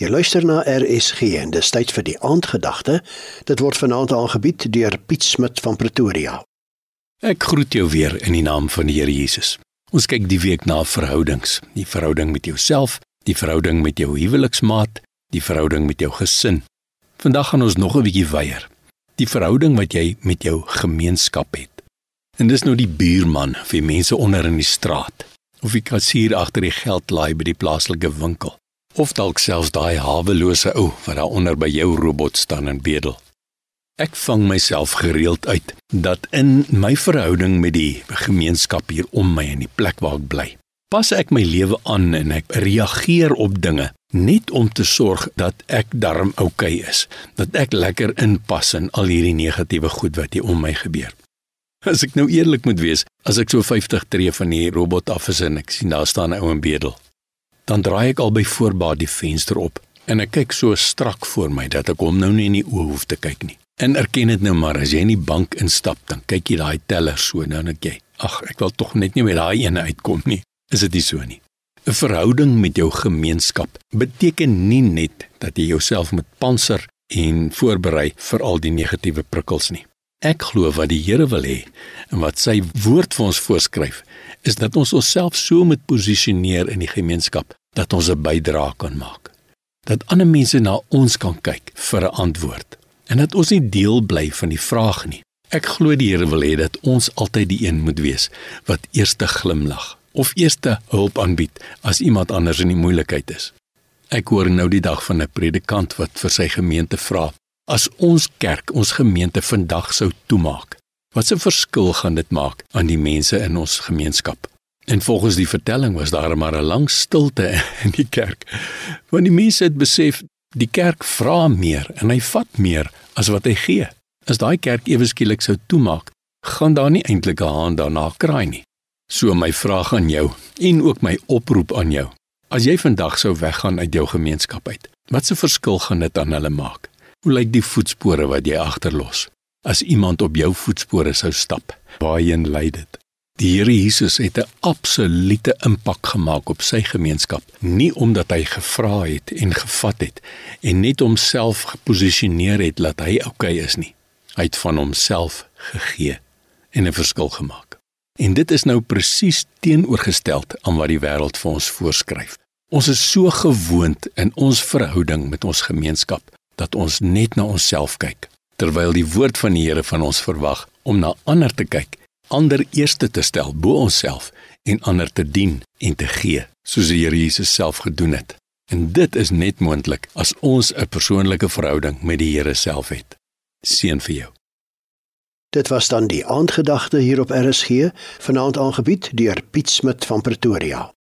Jy luister na RSG en dis tyd vir die aandgedagte. Dit word vanaand aangebied deur Piet Smit van Pretoria. Ek groet jou weer in die naam van die Here Jesus. Ons kyk die week na verhoudings, die verhouding met jouself, die verhouding met jou huweliksmaat, die verhouding met jou gesin. Vandag gaan ons nog 'n bietjie weier. Die verhouding wat jy met jou gemeenskap het. En dis nou die buurman die mense onder in die straat of die kassier agter die geldlaai by die plaaslike winkel of dalk selfs daai hawelose ou wat daar onder by jou robot staan en bedel. Ek vang myself gereeld uit dat in my verhouding met die gemeenskap hier om my in die plek waar ek bly, pas ek my lewe aan en ek reageer op dinge net om te sorg dat ek darm oukei okay is, dat ek lekker inpas in al hierdie negatiewe goed wat hier om my gebeur. As ek nou eerlik moet wees, as ek so 50 tree van die robot af is en ek sien daar staan 'n ou en bedel, dan draai ek al by voorbaat die venster op en ek kyk so strak voor my dat ek hom nou nie in die oë hoef te kyk nie. En erken dit nou maar as jy in die bank instap, dan kyk jy daai teller so nou net jy. Ag, ek wil tog net nie met daai ene uitkom nie. Is dit nie so nie? 'n Verhouding met jou gemeenskap beteken nie net dat jy jouself met panser en voorberei vir al die negatiewe prikkels nie. Ek glo wat die Here wil hê en wat sy woord vir ons voorskryf, is dat ons onsself so moet posisioneer in die gemeenskap dat ons 'n bydrae kan maak. Dat ander mense na ons kan kyk vir 'n antwoord en dat ons nie deel bly van die vraag nie. Ek glo die Here wil hê dat ons altyd die een moet wees wat eerste glimlag of eerste hulp aanbied as iemand anders in die moeilikheid is. Ek hoor nou die dag van 'n predikant wat vir sy gemeente vra: "As ons kerk, ons gemeente vandag sou toemaak, Wat 'n verskil gaan dit maak aan die mense in ons gemeenskap? En volgens die vertelling was daar maar 'n lang stilte in die kerk. Want die mense het besef die kerk vra meer en hy vat meer as wat hy gee. As daai kerk ewe skielik sou toemaak, gaan daar nie eintlik 'n haan daarna kraai nie. So my vraag aan jou en ook my oproep aan jou. As jy vandag sou weggaan uit jou gemeenskap uit, wat 'n verskil gaan dit aan hulle maak? Hoe lyk die voetspore wat jy agterlos? as iemand op jou voetspore sou stap. Waarheen lei dit? Die Here Jesus het 'n absolute impak gemaak op sy gemeenskap, nie omdat hy gevra het en gevat het en net homself geposisioneer het dat hy oukei okay is nie. Hy het van homself gegee en 'n verskil gemaak. En dit is nou presies teenoorgestel aan wat die wêreld vir ons voorskryf. Ons is so gewoond in ons verhouding met ons gemeenskap dat ons net na onsself kyk terwyl die woord van die Here van ons verwag om na ander te kyk, ander eerste te stel bo onsself en ander te dien en te gee, soos die Here Jesus self gedoen het. En dit is net moontlik as ons 'n persoonlike verhouding met die Here self het. Seën vir jou. Dit was dan die aandgedagte hier op RSG, vanaand aangebied deur Piet Smit van Pretoria.